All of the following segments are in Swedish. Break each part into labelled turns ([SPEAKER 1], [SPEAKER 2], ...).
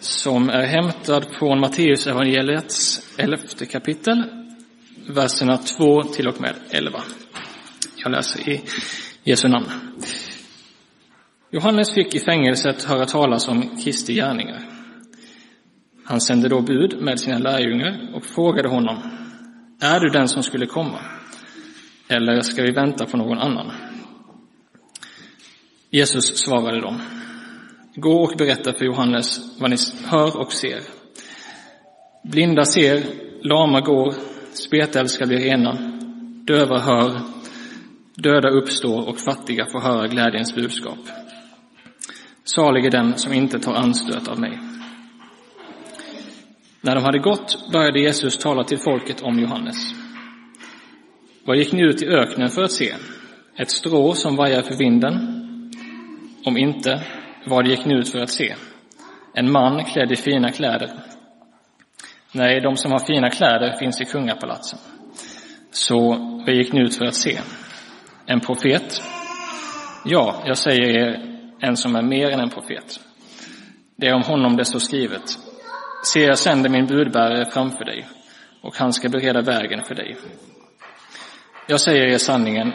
[SPEAKER 1] som är hämtad från Matteus evangeliets elfte kapitel, verserna 2 till och med 11. Jag läser i Jesu namn. Johannes fick i fängelset höra talas om Kristi gärningar. Han sände då bud med sina lärjungar och frågade honom, är du den som skulle komma? Eller ska vi vänta på någon annan? Jesus svarade dem, Gå och berätta för Johannes vad ni hör och ser. Blinda ser, lama går, spetälska blir rena, döva hör, döda uppstår och fattiga får höra glädjens budskap. Salig är den som inte tar anstöt av mig. När de hade gått började Jesus tala till folket om Johannes. Vad gick ni ut i öknen för att se? Ett strå som vajar för vinden? Om inte, vad gick ni ut för att se? En man klädd i fina kläder? Nej, de som har fina kläder finns i kungapalatsen. Så vad gick ni ut för att se? En profet? Ja, jag säger er, en som är mer än en profet. Det är om honom det står skrivet. Se, jag sänder min budbärare framför dig, och han ska bereda vägen för dig. Jag säger er sanningen,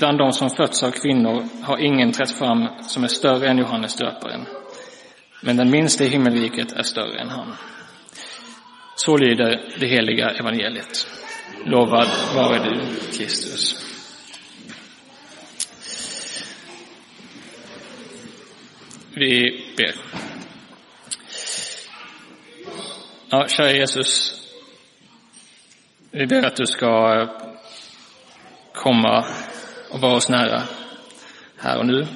[SPEAKER 1] bland de som fötts av kvinnor har ingen trätt fram som är större än Johannes döparen. Men den minsta i himmelriket är större än han. Så lyder det heliga evangeliet. Lovad vare du, Kristus. Vi ber. Ja, kära Jesus, vi ber att du ska komma och vara oss nära här och nu.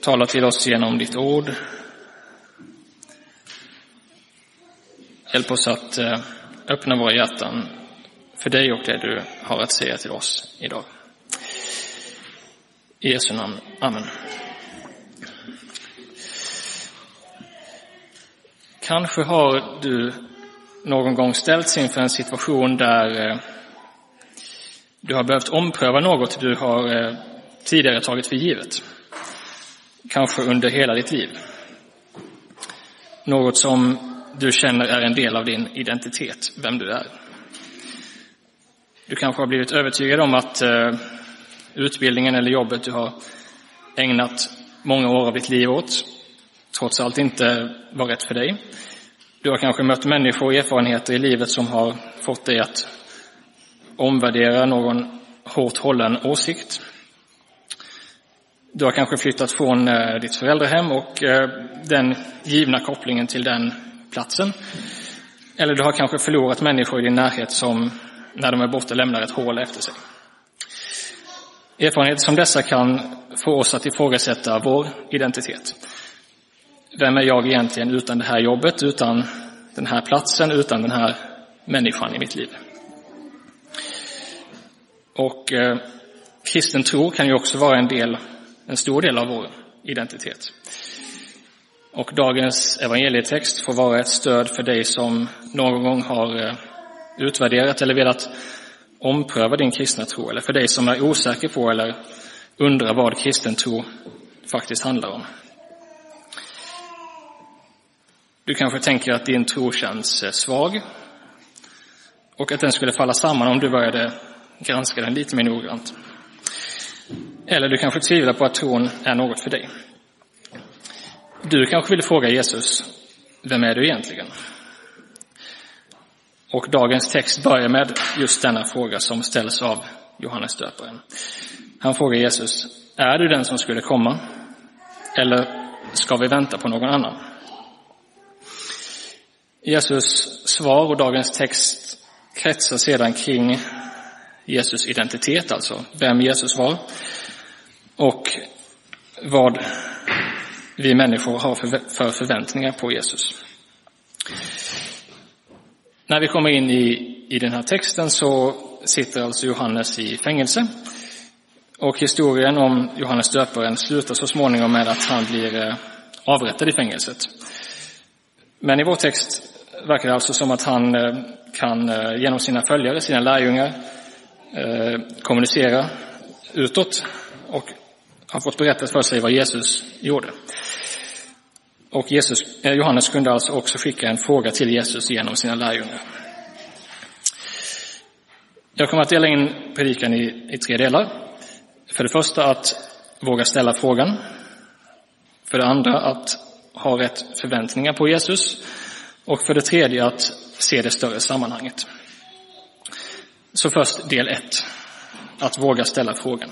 [SPEAKER 1] Tala till oss genom ditt ord. Hjälp oss att eh, öppna våra hjärtan för dig och det du har att säga till oss idag. I Jesu namn. Amen. Kanske har du någon gång ställts inför en situation där eh, du har behövt ompröva något du har eh, tidigare tagit för givet. Kanske under hela ditt liv. Något som du känner är en del av din identitet, vem du är. Du kanske har blivit övertygad om att eh, utbildningen eller jobbet du har ägnat många år av ditt liv åt trots allt inte var rätt för dig. Du har kanske mött människor och erfarenheter i livet som har fått dig att omvärdera någon hårt hållen åsikt. Du har kanske flyttat från eh, ditt föräldrahem och eh, den givna kopplingen till den platsen. Eller du har kanske förlorat människor i din närhet som när de är borta lämnar ett hål efter sig. Erfarenheter som dessa kan få oss att ifrågasätta vår identitet. Vem är jag egentligen utan det här jobbet, utan den här platsen, utan den här människan i mitt liv? Och eh, kristen tro kan ju också vara en, del, en stor del av vår identitet. Och dagens evangelietext får vara ett stöd för dig som någon gång har eh, utvärderat eller velat ompröva din kristna tro, eller för dig som är osäker på eller undrar vad kristen tro faktiskt handlar om. Du kanske tänker att din tro känns eh, svag och att den skulle falla samman om du började granska den lite mer noggrant. Eller du kanske tvivlar på att tron är något för dig. Du kanske vill fråga Jesus, vem är du egentligen? Och dagens text börjar med just denna fråga som ställs av Johannes döparen. Han frågar Jesus, är du den som skulle komma? Eller ska vi vänta på någon annan? Jesus svar och dagens text kretsar sedan kring Jesus identitet, alltså vem Jesus var och vad vi människor har för förväntningar på Jesus. När vi kommer in i, i den här texten så sitter alltså Johannes i fängelse. Och historien om Johannes döparen slutar så småningom med att han blir eh, avrättad i fängelset. Men i vår text verkar det alltså som att han eh, kan eh, genom sina följare, sina lärjungar, Eh, kommunicera utåt och har fått berättat för sig vad Jesus gjorde. Och Jesus, eh, Johannes kunde alltså också skicka en fråga till Jesus genom sina lärjungar. Jag kommer att dela in predikan i, i tre delar. För det första att våga ställa frågan. För det andra att ha rätt förväntningar på Jesus. Och för det tredje att se det större sammanhanget. Så först del ett. Att våga ställa frågan.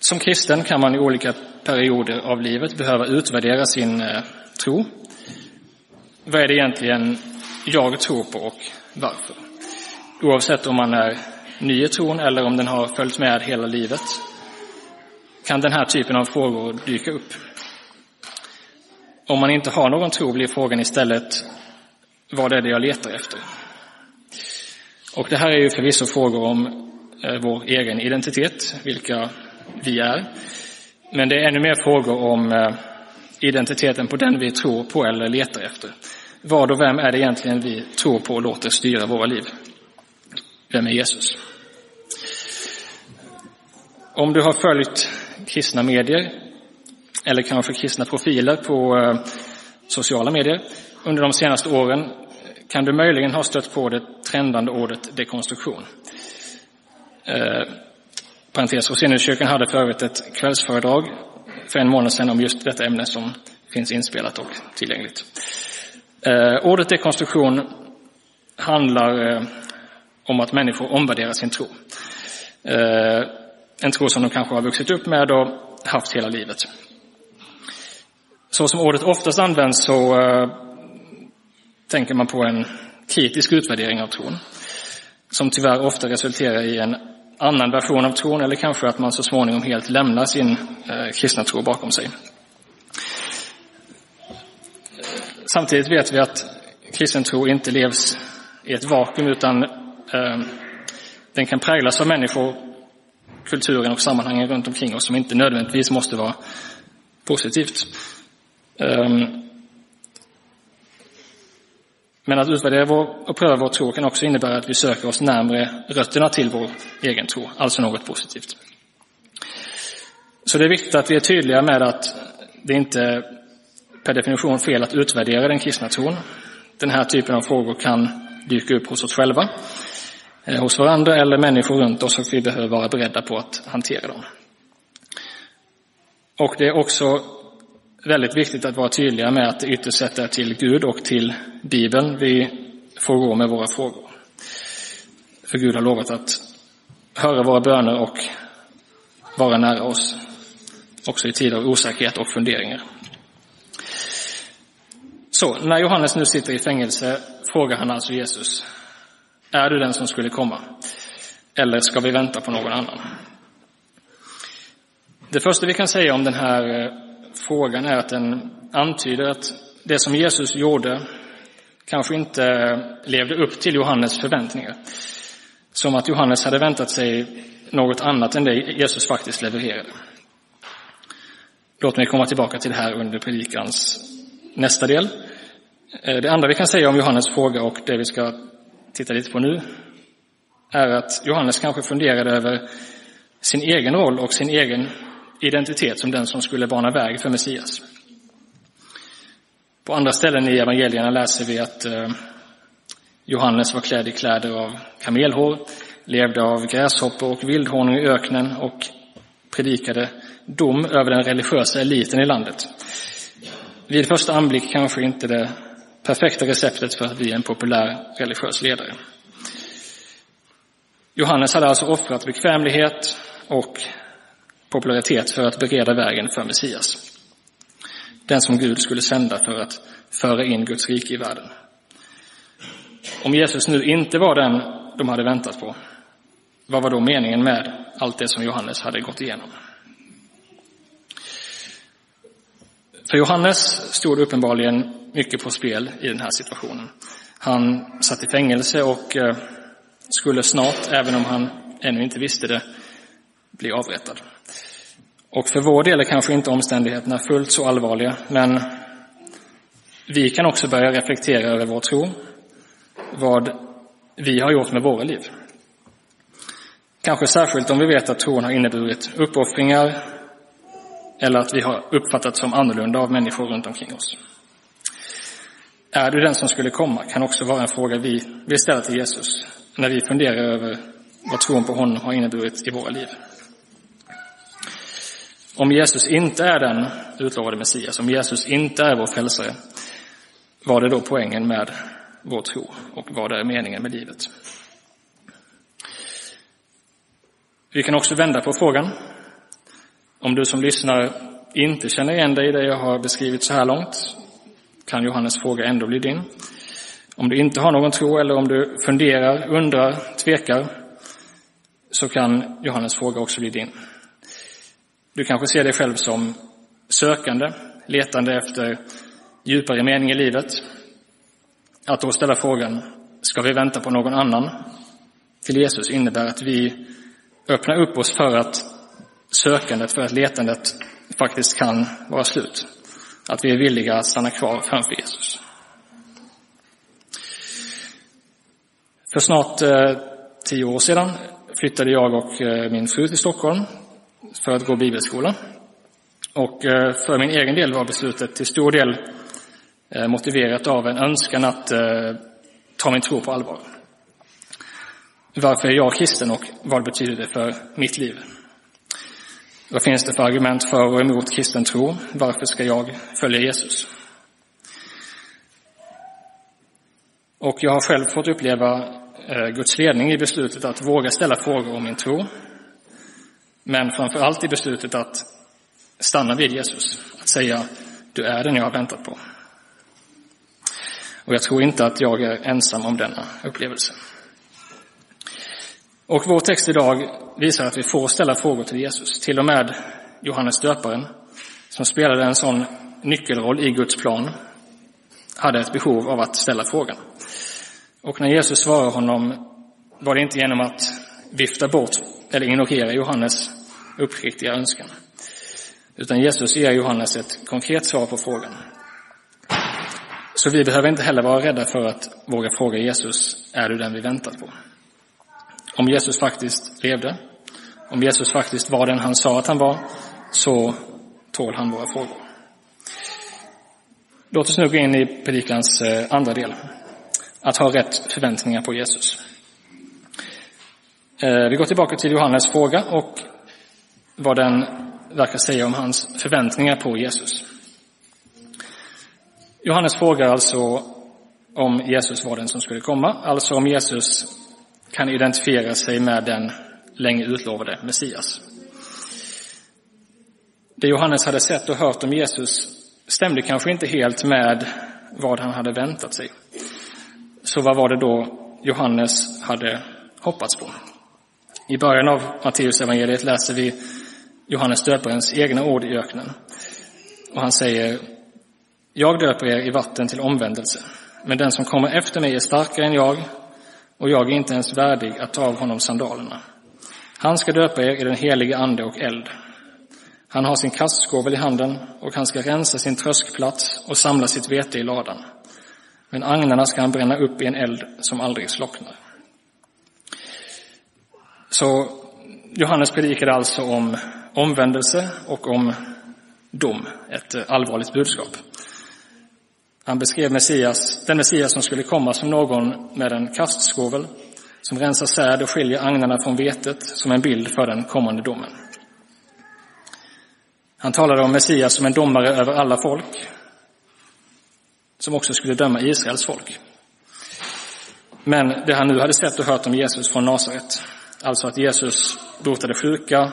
[SPEAKER 1] Som kristen kan man i olika perioder av livet behöva utvärdera sin eh, tro. Vad är det egentligen jag tror på och varför? Oavsett om man är ny i tron eller om den har följt med hela livet kan den här typen av frågor dyka upp. Om man inte har någon tro blir frågan istället vad är det jag letar efter? Och det här är ju förvisso frågor om eh, vår egen identitet, vilka vi är. Men det är ännu mer frågor om eh, identiteten på den vi tror på eller letar efter. Vad och vem är det egentligen vi tror på och låter styra våra liv? Vem är Jesus? Om du har följt kristna medier eller kanske kristna profiler på eh, sociala medier under de senaste åren kan du möjligen ha stött på det trendande ordet dekonstruktion. Eh, parentes, Roseniuskyrkan hade för övrigt ett kvällsföredrag för en månad sedan om just detta ämne som finns inspelat och tillgängligt. Eh, ordet dekonstruktion handlar eh, om att människor omvärderar sin tro. Eh, en tro som de kanske har vuxit upp med och haft hela livet. Så som ordet oftast används så eh, tänker man på en kritisk utvärdering av tron. Som tyvärr ofta resulterar i en annan version av tron eller kanske att man så småningom helt lämnar sin eh, kristna tro bakom sig. Samtidigt vet vi att kristen tro inte levs i ett vakuum utan eh, den kan präglas av människor, kulturen och sammanhangen runt omkring oss som inte nödvändigtvis måste vara positivt. Eh, men att utvärdera vår, och pröva vår tro kan också innebära att vi söker oss närmre rötterna till vår egen tro, alltså något positivt. Så det är viktigt att vi är tydliga med att det inte per definition fel att utvärdera den kristna tron. Den här typen av frågor kan dyka upp hos oss själva, eh, hos varandra eller människor runt oss och vi behöver vara beredda på att hantera dem. Och det är också väldigt viktigt att vara tydliga med att det ytterst sett är till Gud och till Bibeln vi får gå med våra frågor. För Gud har lovat att höra våra böner och vara nära oss, också i tider av osäkerhet och funderingar. Så, när Johannes nu sitter i fängelse frågar han alltså Jesus, är du den som skulle komma? Eller ska vi vänta på någon annan? Det första vi kan säga om den här eh, frågan är att den antyder att det som Jesus gjorde kanske inte levde upp till Johannes förväntningar. Som att Johannes hade väntat sig något annat än det Jesus faktiskt levererade. Låt mig komma tillbaka till det här under predikans nästa del. Eh, det andra vi kan säga om Johannes fråga och det vi ska titta lite på nu är att Johannes kanske funderade över sin egen roll och sin egen identitet som den som skulle bana väg för Messias. På andra ställen i evangelierna läser vi att eh, Johannes var klädd i kläder av kamelhår, levde av gräshoppor och vildhonung i öknen och predikade dom över den religiösa eliten i landet. Vid första anblick kanske inte det perfekta receptet för att bli en populär religiös ledare. Johannes hade alltså offrat bekvämlighet och popularitet för att bereda vägen för Messias. Den som Gud skulle sända för att föra in Guds rike i världen. Om Jesus nu inte var den de hade väntat på, vad var då meningen med allt det som Johannes hade gått igenom? För Johannes stod uppenbarligen mycket på spel i den här situationen. Han satt i fängelse och eh, skulle snart, även om han ännu inte visste det, bli avrättad. Och för vår del är kanske inte omständigheterna fullt så allvarliga, men vi kan också börja reflektera över vår tro, vad vi har gjort med våra liv. Kanske särskilt om vi vet att tron har inneburit uppoffringar eller att vi har uppfattats som annorlunda av människor runt omkring oss. Är du den som skulle komma? kan också vara en fråga vi vill ställa till Jesus när vi funderar över vad tron på honom har inneburit i våra liv. Om Jesus inte är den utlovade Messias, om Jesus inte är vår frälsare, vad är då poängen med vår tro och vad är meningen med livet? Vi kan också vända på frågan. Om du som lyssnar inte känner igen dig i det jag har beskrivit så här långt kan Johannes fråga ändå bli din. Om du inte har någon tro eller om du funderar, undrar, tvekar så kan Johannes fråga också bli din. Du kanske ser dig själv som sökande, letande efter djupare mening i livet. Att då ställa frågan, ska vi vänta på någon annan? Till Jesus innebär att vi öppnar upp oss för att sökandet, för att letandet faktiskt kan vara slut. Att vi är villiga att stanna kvar framför Jesus. För snart eh, tio år sedan flyttade jag och eh, min fru till Stockholm för att gå bibelskola. Och eh, för min egen del var beslutet till stor del eh, motiverat av en önskan att eh, ta min tro på allvar. Varför är jag kristen och vad betyder det för mitt liv? Vad finns det för argument för och emot kristen tro? Varför ska jag följa Jesus? Och jag har själv fått uppleva Guds ledning i beslutet att våga ställa frågor om min tro men framför allt i beslutet att stanna vid Jesus, att säga du är den jag har väntat på. Och jag tror inte att jag är ensam om denna upplevelse. Och vår text idag visar att vi får ställa frågor till Jesus. Till och med Johannes döparen, som spelade en sån nyckelroll i Guds plan, hade ett behov av att ställa frågan. Och när Jesus svarar honom var det inte genom att vifta bort eller ignorera Johannes uppriktiga önskan. Utan Jesus ger Johannes ett konkret svar på frågan. Så vi behöver inte heller vara rädda för att våga fråga Jesus, är du den vi väntat på? Om Jesus faktiskt levde, om Jesus faktiskt var den han sa att han var, så tål han våra frågor. Låt oss nu gå in i predikans eh, andra del. Att ha rätt förväntningar på Jesus. Eh, vi går tillbaka till Johannes fråga och vad den verkar säga om hans förväntningar på Jesus. Johannes frågar alltså om Jesus var den som skulle komma, alltså om Jesus kan identifiera sig med den länge utlovade Messias. Det Johannes hade sett och hört om Jesus stämde kanske inte helt med vad han hade väntat sig. Så vad var det då Johannes hade hoppats på? I början av Matteusevangeliet läser vi Johannes döparens egna ord i öknen. Och han säger, jag döper er i vatten till omvändelse, men den som kommer efter mig är starkare än jag och jag är inte ens värdig att ta av honom sandalerna. Han ska döpa er i den helige ande och eld. Han har sin kastskovel i handen och han ska rensa sin tröskplats och samla sitt vete i ladan. Men agnarna ska han bränna upp i en eld som aldrig slocknar. Så Johannes predikade alltså om omvändelse och om dom, ett allvarligt budskap. Han beskrev Messias, den Messias som skulle komma som någon med en kastskovel som rensar säd och skiljer agnarna från vetet som en bild för den kommande domen. Han talade om Messias som en domare över alla folk som också skulle döma Israels folk. Men det han nu hade sett och hört om Jesus från Nasaret, alltså att Jesus botade sjuka,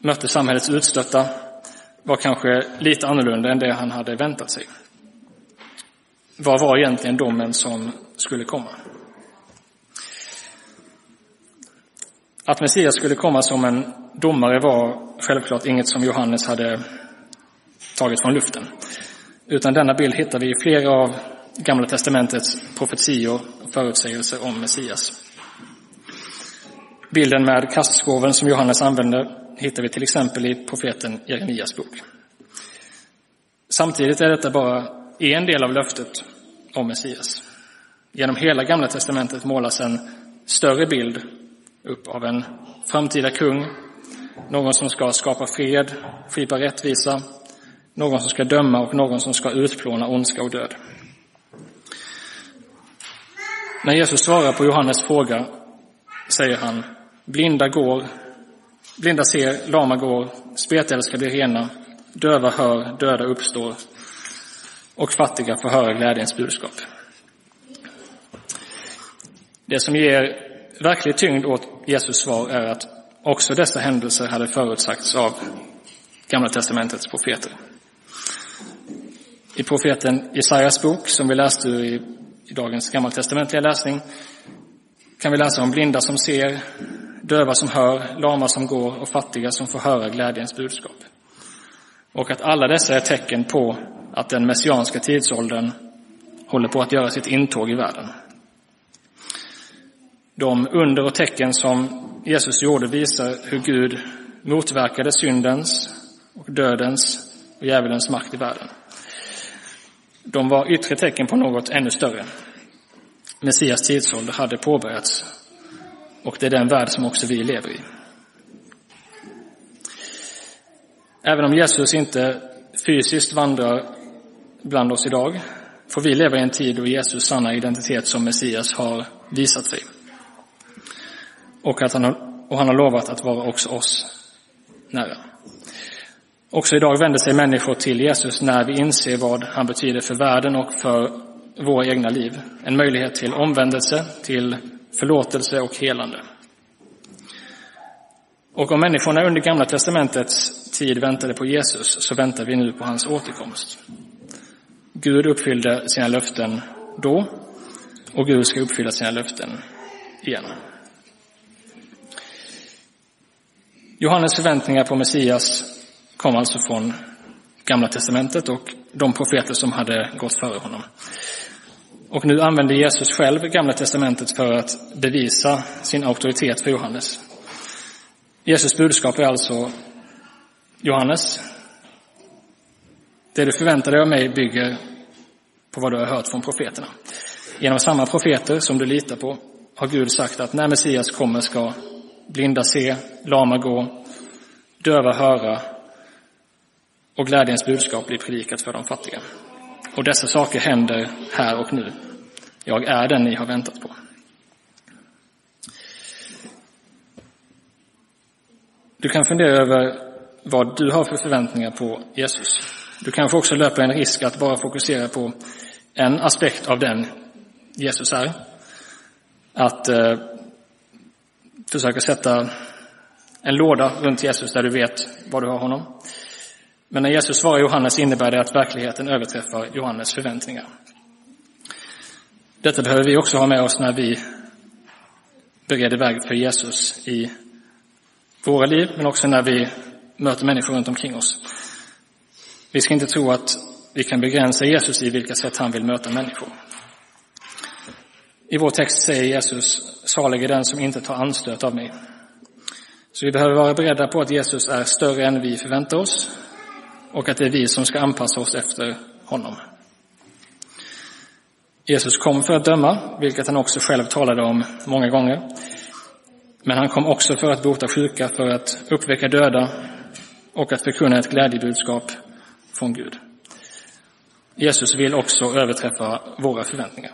[SPEAKER 1] mötte samhällets utstötta, var kanske lite annorlunda än det han hade väntat sig. Vad var egentligen domen som skulle komma? Att Messias skulle komma som en domare var självklart inget som Johannes hade taget från luften. Utan denna bild hittar vi i flera av Gamla testamentets profetior och förutsägelser om Messias. Bilden med kastskåven som Johannes använder hittar vi till exempel i profeten Jeremias bok. Samtidigt är detta bara en del av löftet om Messias. Genom hela Gamla testamentet målas en större bild upp av en framtida kung, någon som ska skapa fred, skipa rättvisa, någon som ska döma och någon som ska utplåna ondska och död. När Jesus svarar på Johannes fråga säger han Blinda går, blinda ser, lama går, spetälska blir rena, döva hör, döda uppstår och fattiga får höra glädjens budskap. Det som ger verklig tyngd åt Jesus svar är att också dessa händelser hade förutsagts av Gamla testamentets profeter. I profeten Jesajas bok, som vi läste ur i, i dagens gammaltestamentliga läsning, kan vi läsa om blinda som ser, döva som hör, lama som går och fattiga som får höra glädjens budskap. Och att alla dessa är tecken på att den messianska tidsåldern håller på att göra sitt intåg i världen. De under och tecken som Jesus gjorde visar hur Gud motverkade syndens och dödens och djävulens makt i världen. De var yttre tecken på något ännu större. Messias tidsålder hade påbörjats och det är den värld som också vi lever i. Även om Jesus inte fysiskt vandrar bland oss idag får vi leva i en tid då Jesus sanna identitet som Messias har visat sig. Och, att han har, och han har lovat att vara också oss nära. Också idag vänder sig människor till Jesus när vi inser vad han betyder för världen och för våra egna liv. En möjlighet till omvändelse, till förlåtelse och helande. Och om människorna under Gamla testamentets tid väntade på Jesus så väntar vi nu på hans återkomst. Gud uppfyllde sina löften då och Gud ska uppfylla sina löften igen. Johannes förväntningar på Messias kom alltså från Gamla testamentet och de profeter som hade gått före honom. Och nu använder Jesus själv Gamla testamentet för att bevisa sin auktoritet för Johannes. Jesus budskap är alltså Johannes, det du förväntar dig av mig bygger på vad du har hört från profeterna. Genom samma profeter som du litar på har Gud sagt att när Messias kommer ska blinda se, lama gå, döva höra och glädjens budskap bli predikat för de fattiga. Och dessa saker händer här och nu. Jag är den ni har väntat på. Du kan fundera över vad du har för förväntningar på Jesus. Du kanske också löper en risk att bara fokusera på en aspekt av den Jesus är. Att eh, försöka sätta en låda runt Jesus där du vet var du har honom. Men när Jesus svarar Johannes innebär det att verkligheten överträffar Johannes förväntningar. Detta behöver vi också ha med oss när vi bereder väg för Jesus i våra liv, men också när vi möter människor runt omkring oss. Vi ska inte tro att vi kan begränsa Jesus i vilka sätt han vill möta människor. I vår text säger Jesus, salig är den som inte tar anstöt av mig. Så vi behöver vara beredda på att Jesus är större än vi förväntar oss och att det är vi som ska anpassa oss efter honom. Jesus kom för att döma, vilket han också själv talade om många gånger. Men han kom också för att bota sjuka, för att uppväcka döda och att förkunna ett glädjebudskap från Gud. Jesus vill också överträffa våra förväntningar.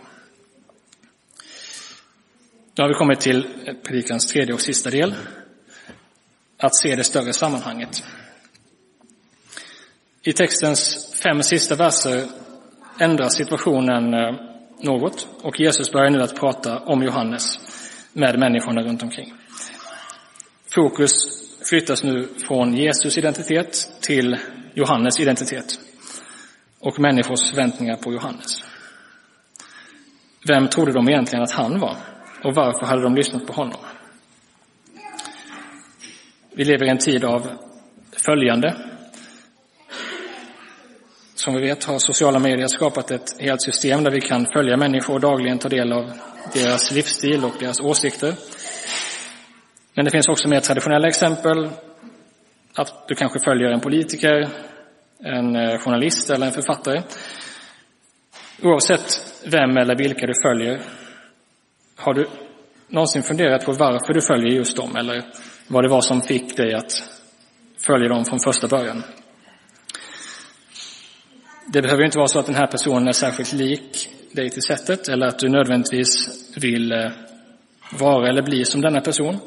[SPEAKER 1] Nu har vi kommit till predikans tredje och sista del. Att se det större sammanhanget. I textens fem sista verser ändras situationen eh, något och Jesus börjar nu att prata om Johannes med människorna runt omkring. Fokus flyttas nu från Jesus identitet till Johannes identitet och människors förväntningar på Johannes. Vem trodde de egentligen att han var och varför hade de lyssnat på honom? Vi lever i en tid av följande. Som vi vet har sociala medier skapat ett helt system där vi kan följa människor och dagligen ta del av deras livsstil och deras åsikter. Men det finns också mer traditionella exempel. Att du kanske följer en politiker, en eh, journalist eller en författare. Oavsett vem eller vilka du följer, har du någonsin funderat på varför du följer just dem eller vad det var som fick dig att följa dem från första början? Det behöver inte vara så att den här personen är särskilt lik dig till sättet eller att du nödvändigtvis vill eh, vara eller bli som denna person.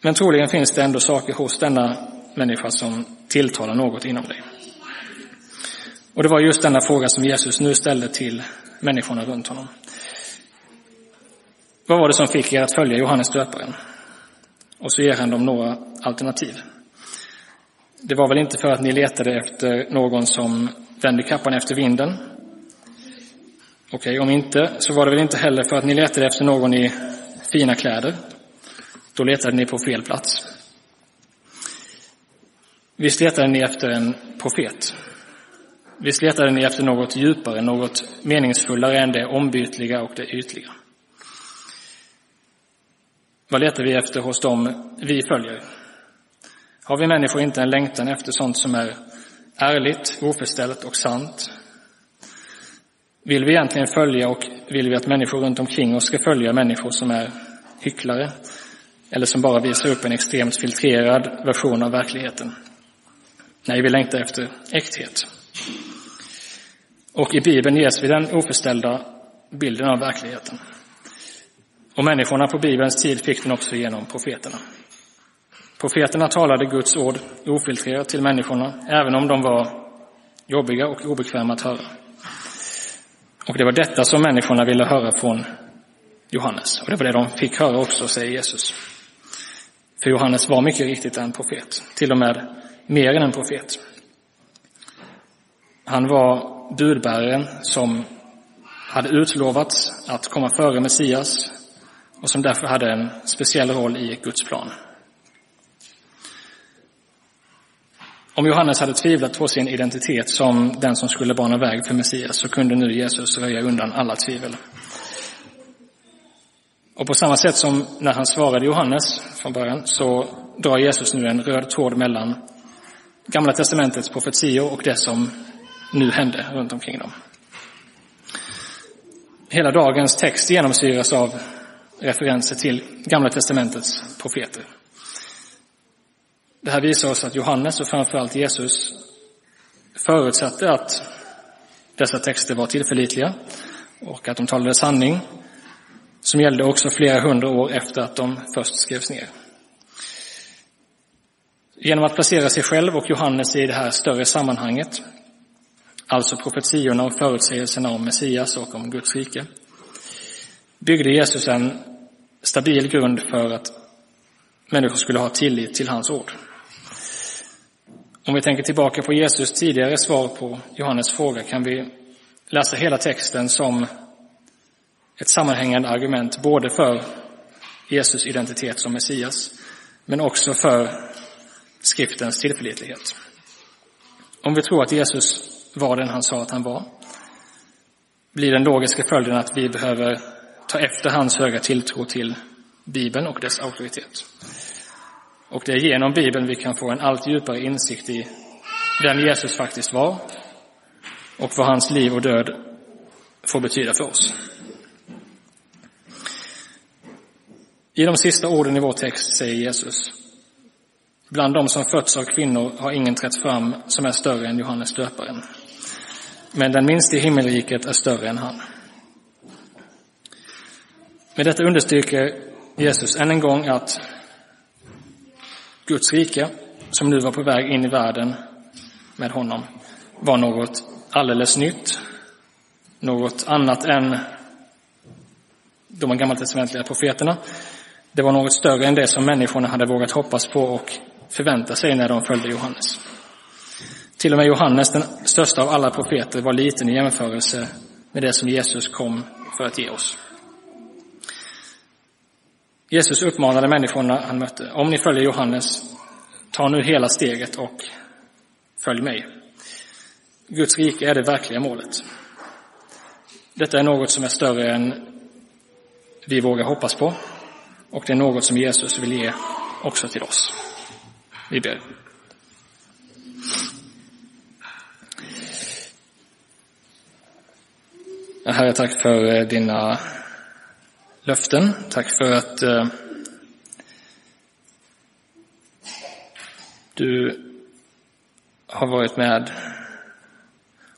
[SPEAKER 1] Men troligen finns det ändå saker hos denna människa som tilltalar något inom dig. Och det var just denna fråga som Jesus nu ställde till människorna runt honom. Vad var det som fick er att följa Johannes döparen? Och så ger han dem några alternativ. Det var väl inte för att ni letade efter någon som vände kappan efter vinden? Okej, okay, om inte så var det väl inte heller för att ni letade efter någon i fina kläder? Då letade ni på fel plats. Visst letade ni efter en profet? Visst letade ni efter något djupare, något meningsfullare än det ombytliga och det ytliga? Vad letar vi efter hos dem vi följer? Har vi människor inte en längtan efter sånt som är ärligt, oförställt och sant? Vill vi egentligen följa och vill vi att människor runt omkring oss ska följa människor som är hycklare eller som bara visar upp en extremt filtrerad version av verkligheten? Nej, vi längtar efter äkthet. Och i Bibeln ges vi den oförställda bilden av verkligheten. Och människorna på Bibelns tid fick den också genom profeterna. Profeterna talade Guds ord ofiltrerat till människorna, även om de var jobbiga och obekväma att höra. Och det var detta som människorna ville höra från Johannes. Och det var det de fick höra också, säger Jesus. För Johannes var mycket riktigt en profet, till och med mer än en profet. Han var budbäraren som hade utlovats att komma före Messias och som därför hade en speciell roll i Guds plan. Om Johannes hade tvivlat på sin identitet som den som skulle bana väg för Messias så kunde nu Jesus röja undan alla tvivel. Och på samma sätt som när han svarade Johannes från början så drar Jesus nu en röd tråd mellan Gamla testamentets profetior och det som nu hände runt omkring dem. Hela dagens text genomsyras av referenser till Gamla testamentets profeter. Det här visar oss att Johannes och framförallt Jesus förutsatte att dessa texter var tillförlitliga och att de talade sanning som gällde också flera hundra år efter att de först skrevs ner. Genom att placera sig själv och Johannes i det här större sammanhanget, alltså profetiorna och förutsägelserna om Messias och om Guds rike, byggde Jesus en stabil grund för att människor skulle ha tillit till hans ord. Om vi tänker tillbaka på Jesus tidigare svar på Johannes fråga kan vi läsa hela texten som ett sammanhängande argument både för Jesus identitet som Messias, men också för skriftens tillförlitlighet. Om vi tror att Jesus var den han sa att han var, blir den logiska följden att vi behöver ta efter hans höga tilltro till Bibeln och dess auktoritet. Och det är genom Bibeln vi kan få en allt djupare insikt i vem Jesus faktiskt var och vad hans liv och död får betyda för oss. I de sista orden i vår text säger Jesus Bland de som fötts av kvinnor har ingen trätt fram som är större än Johannes döparen. Men den minste i himmelriket är större än han. Med detta understryker Jesus än en gång att Guds rike, som nu var på väg in i världen med honom, var något alldeles nytt, något annat än de gammaltestamentliga profeterna. Det var något större än det som människorna hade vågat hoppas på och förvänta sig när de följde Johannes. Till och med Johannes, den största av alla profeter, var liten i jämförelse med det som Jesus kom för att ge oss. Jesus uppmanade människorna han mötte, om ni följer Johannes, ta nu hela steget och följ mig. Guds rike är det verkliga målet. Detta är något som är större än vi vågar hoppas på och det är något som Jesus vill ge också till oss. Vi ber. Herre, tack för eh, dina löften. Tack för att eh, du har varit med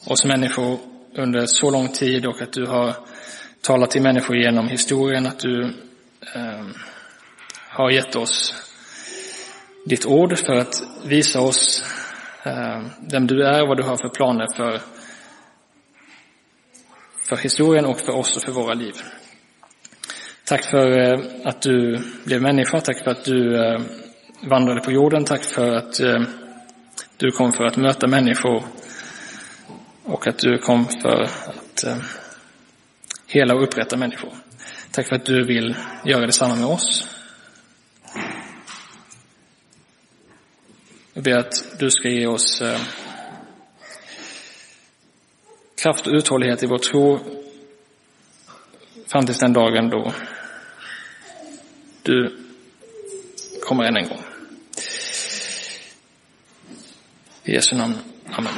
[SPEAKER 1] oss människor under så lång tid och att du har talat till människor genom historien, att du eh, har gett oss ditt ord för att visa oss eh, vem du är och vad du har för planer för, för historien och för oss och för våra liv. Tack för eh, att du blev människa, tack för att du eh, vandrade på jorden, tack för att eh, du kom för att möta människor och att du kom för att hela och upprätta människor. Tack för att du vill göra detsamma med oss. Jag ber att du ska ge oss kraft och uthållighet i vår tro fram till den dagen då du kommer än en gång. I Jesu namn. Amen.